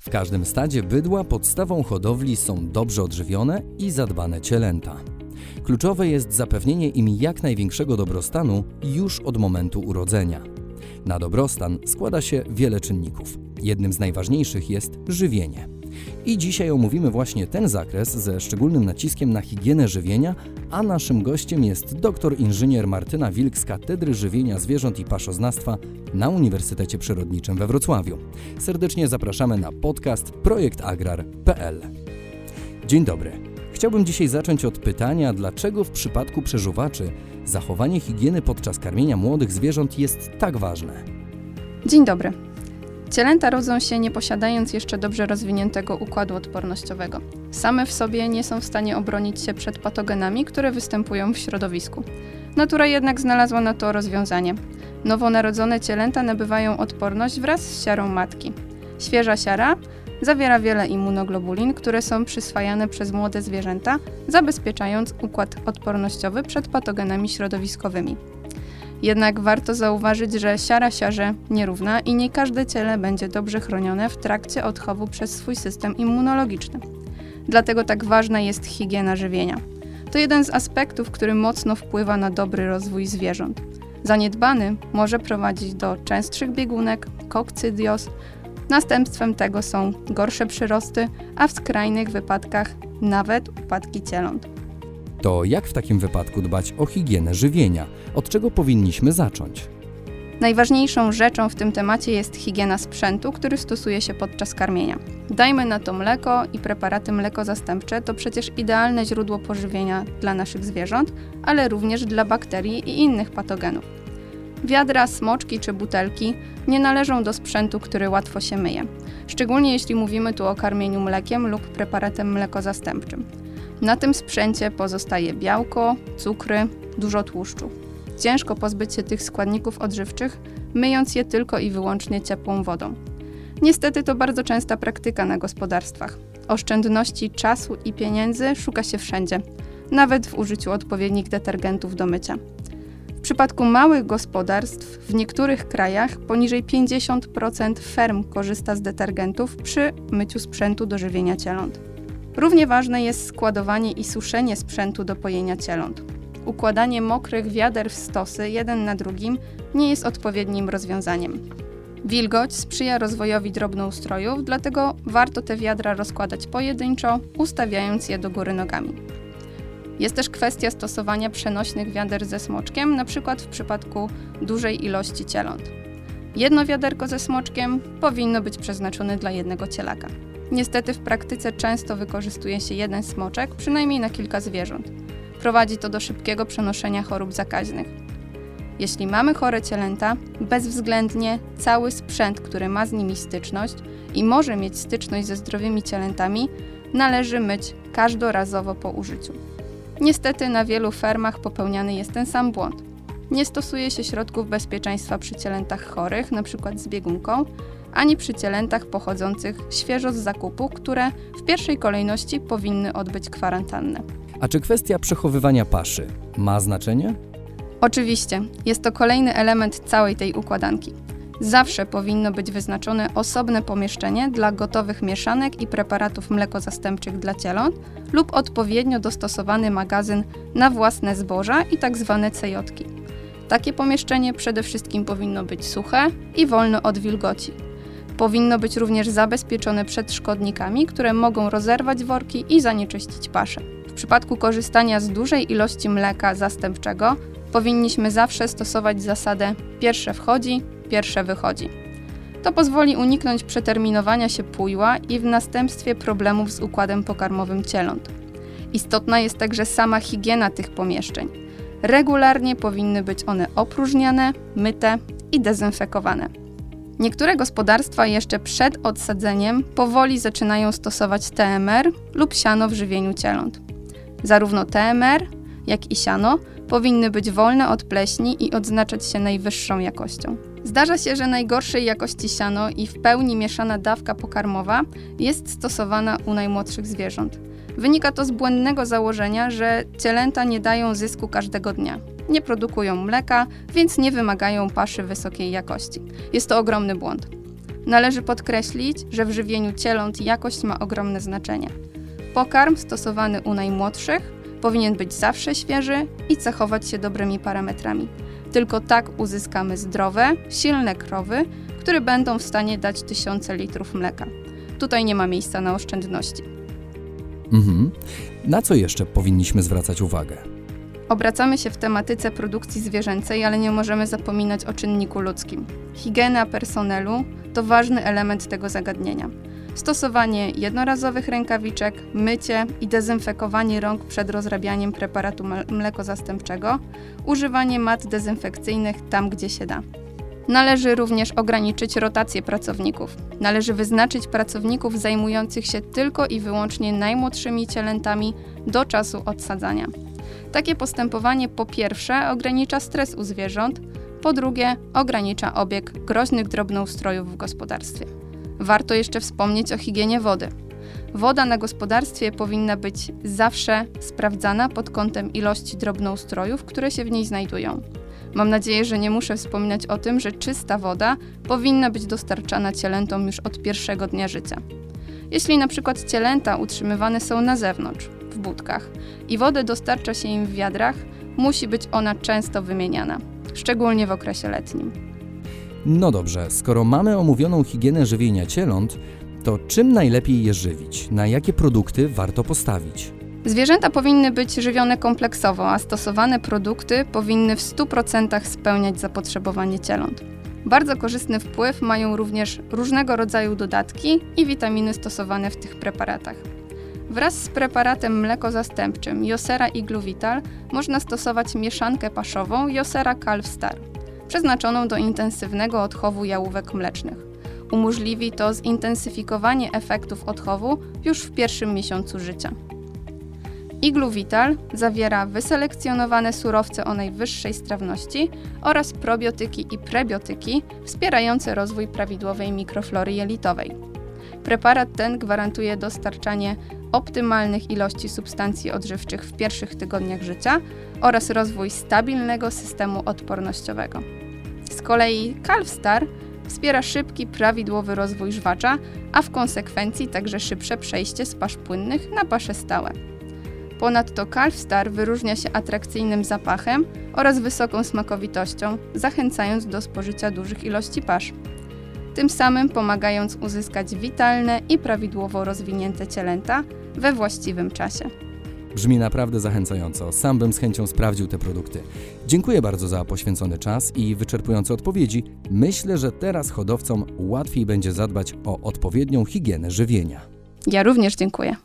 W każdym stadzie bydła podstawą hodowli są dobrze odżywione i zadbane cielęta. Kluczowe jest zapewnienie im jak największego dobrostanu już od momentu urodzenia. Na dobrostan składa się wiele czynników. Jednym z najważniejszych jest żywienie. I dzisiaj omówimy właśnie ten zakres ze szczególnym naciskiem na higienę żywienia, a naszym gościem jest doktor inżynier Martyna Wilk z Katedry Żywienia Zwierząt i Paszoznawstwa na Uniwersytecie Przyrodniczym we Wrocławiu. Serdecznie zapraszamy na podcast projektagrar.pl. Dzień dobry. Chciałbym dzisiaj zacząć od pytania, dlaczego w przypadku przeżuwaczy zachowanie higieny podczas karmienia młodych zwierząt jest tak ważne. Dzień dobry. Cielęta rodzą się nie posiadając jeszcze dobrze rozwiniętego układu odpornościowego. Same w sobie nie są w stanie obronić się przed patogenami, które występują w środowisku. Natura jednak znalazła na to rozwiązanie. Nowonarodzone cielęta nabywają odporność wraz z siarą matki. Świeża siara zawiera wiele immunoglobulin, które są przyswajane przez młode zwierzęta, zabezpieczając układ odpornościowy przed patogenami środowiskowymi. Jednak warto zauważyć, że siara siarze nierówna i nie każde ciele będzie dobrze chronione w trakcie odchowu przez swój system immunologiczny. Dlatego tak ważna jest higiena żywienia. To jeden z aspektów, który mocno wpływa na dobry rozwój zwierząt. Zaniedbany może prowadzić do częstszych biegunek, kokcydios, następstwem tego są gorsze przyrosty, a w skrajnych wypadkach nawet upadki cieląt. To jak w takim wypadku dbać o higienę żywienia? Od czego powinniśmy zacząć? Najważniejszą rzeczą w tym temacie jest higiena sprzętu, który stosuje się podczas karmienia. Dajmy na to mleko i preparaty mleko-zastępcze to przecież idealne źródło pożywienia dla naszych zwierząt, ale również dla bakterii i innych patogenów. Wiadra, smoczki czy butelki nie należą do sprzętu, który łatwo się myje, szczególnie jeśli mówimy tu o karmieniu mlekiem lub preparatem mleko-zastępczym. Na tym sprzęcie pozostaje białko, cukry, dużo tłuszczu. Ciężko pozbyć się tych składników odżywczych, myjąc je tylko i wyłącznie ciepłą wodą. Niestety to bardzo częsta praktyka na gospodarstwach. Oszczędności czasu i pieniędzy szuka się wszędzie, nawet w użyciu odpowiednich detergentów do mycia. W przypadku małych gospodarstw w niektórych krajach poniżej 50% ferm korzysta z detergentów przy myciu sprzętu do żywienia cieląt. Równie ważne jest składowanie i suszenie sprzętu do pojenia cieląt. Układanie mokrych wiader w stosy jeden na drugim nie jest odpowiednim rozwiązaniem. Wilgoć sprzyja rozwojowi drobnoustrojów, dlatego warto te wiadra rozkładać pojedynczo, ustawiając je do góry nogami. Jest też kwestia stosowania przenośnych wiader ze smoczkiem, np. w przypadku dużej ilości cieląt. Jedno wiaderko ze smoczkiem powinno być przeznaczone dla jednego cielaka. Niestety w praktyce często wykorzystuje się jeden smoczek, przynajmniej na kilka zwierząt. Prowadzi to do szybkiego przenoszenia chorób zakaźnych. Jeśli mamy chore cielęta, bezwzględnie cały sprzęt, który ma z nimi styczność i może mieć styczność ze zdrowymi cielętami, należy myć każdorazowo po użyciu. Niestety na wielu fermach popełniany jest ten sam błąd. Nie stosuje się środków bezpieczeństwa przy cielętach chorych, np. z biegunką, ani przy cielętach pochodzących świeżo z zakupu, które w pierwszej kolejności powinny odbyć kwarantannę. A czy kwestia przechowywania paszy ma znaczenie? Oczywiście, jest to kolejny element całej tej układanki. Zawsze powinno być wyznaczone osobne pomieszczenie dla gotowych mieszanek i preparatów mleko-zastępczych dla cieląt lub odpowiednio dostosowany magazyn na własne zboża i tzw. Tak cejotki. Takie pomieszczenie przede wszystkim powinno być suche i wolne od wilgoci. Powinno być również zabezpieczone przed szkodnikami, które mogą rozerwać worki i zanieczyścić paszę. W przypadku korzystania z dużej ilości mleka zastępczego powinniśmy zawsze stosować zasadę pierwsze wchodzi, pierwsze wychodzi. To pozwoli uniknąć przeterminowania się pujła i w następstwie problemów z układem pokarmowym cieląt. Istotna jest także sama higiena tych pomieszczeń. Regularnie powinny być one opróżniane, myte i dezynfekowane. Niektóre gospodarstwa jeszcze przed odsadzeniem powoli zaczynają stosować TMR lub siano w żywieniu cieląt. Zarówno TMR, jak i siano powinny być wolne od pleśni i odznaczać się najwyższą jakością. Zdarza się, że najgorszej jakości siano i w pełni mieszana dawka pokarmowa jest stosowana u najmłodszych zwierząt. Wynika to z błędnego założenia, że cielęta nie dają zysku każdego dnia nie produkują mleka, więc nie wymagają paszy wysokiej jakości. Jest to ogromny błąd. Należy podkreślić, że w żywieniu cieląt jakość ma ogromne znaczenie. Pokarm stosowany u najmłodszych powinien być zawsze świeży i cechować się dobrymi parametrami. Tylko tak uzyskamy zdrowe, silne krowy, które będą w stanie dać tysiące litrów mleka. Tutaj nie ma miejsca na oszczędności. Mhm. Na co jeszcze powinniśmy zwracać uwagę? Obracamy się w tematyce produkcji zwierzęcej, ale nie możemy zapominać o czynniku ludzkim. Higiena personelu to ważny element tego zagadnienia. Stosowanie jednorazowych rękawiczek, mycie i dezynfekowanie rąk przed rozrabianiem preparatu mleko zastępczego, używanie mat dezynfekcyjnych tam, gdzie się da. Należy również ograniczyć rotację pracowników. Należy wyznaczyć pracowników zajmujących się tylko i wyłącznie najmłodszymi cielętami do czasu odsadzania. Takie postępowanie po pierwsze ogranicza stres u zwierząt, po drugie ogranicza obieg groźnych drobnoustrojów w gospodarstwie. Warto jeszcze wspomnieć o higienie wody. Woda na gospodarstwie powinna być zawsze sprawdzana pod kątem ilości drobnoustrojów, które się w niej znajdują. Mam nadzieję, że nie muszę wspominać o tym, że czysta woda powinna być dostarczana cielętom już od pierwszego dnia życia. Jeśli na przykład cielęta utrzymywane są na zewnątrz, w budkach i wodę dostarcza się im w wiadrach, musi być ona często wymieniana, szczególnie w okresie letnim. No dobrze, skoro mamy omówioną higienę żywienia cieląt, to czym najlepiej je żywić? Na jakie produkty warto postawić? Zwierzęta powinny być żywione kompleksowo, a stosowane produkty powinny w 100% spełniać zapotrzebowanie cieląt. Bardzo korzystny wpływ mają również różnego rodzaju dodatki i witaminy stosowane w tych preparatach. Wraz z preparatem mleko zastępczym Josera Igluvital można stosować mieszankę paszową Josera Calf Star, przeznaczoną do intensywnego odchowu jałówek mlecznych. Umożliwi to zintensyfikowanie efektów odchowu już w pierwszym miesiącu życia. Igluvital zawiera wyselekcjonowane surowce o najwyższej strawności oraz probiotyki i prebiotyki wspierające rozwój prawidłowej mikroflory jelitowej. Preparat ten gwarantuje dostarczanie optymalnych ilości substancji odżywczych w pierwszych tygodniach życia oraz rozwój stabilnego systemu odpornościowego. Z kolei Calfstar wspiera szybki, prawidłowy rozwój żwacza, a w konsekwencji także szybsze przejście z pasz płynnych na pasze stałe. Ponadto Calfstar wyróżnia się atrakcyjnym zapachem oraz wysoką smakowitością, zachęcając do spożycia dużych ilości pasz. Tym samym pomagając uzyskać witalne i prawidłowo rozwinięte cielęta we właściwym czasie. Brzmi naprawdę zachęcająco. Sam bym z chęcią sprawdził te produkty. Dziękuję bardzo za poświęcony czas i wyczerpujące odpowiedzi. Myślę, że teraz hodowcom łatwiej będzie zadbać o odpowiednią higienę żywienia. Ja również dziękuję.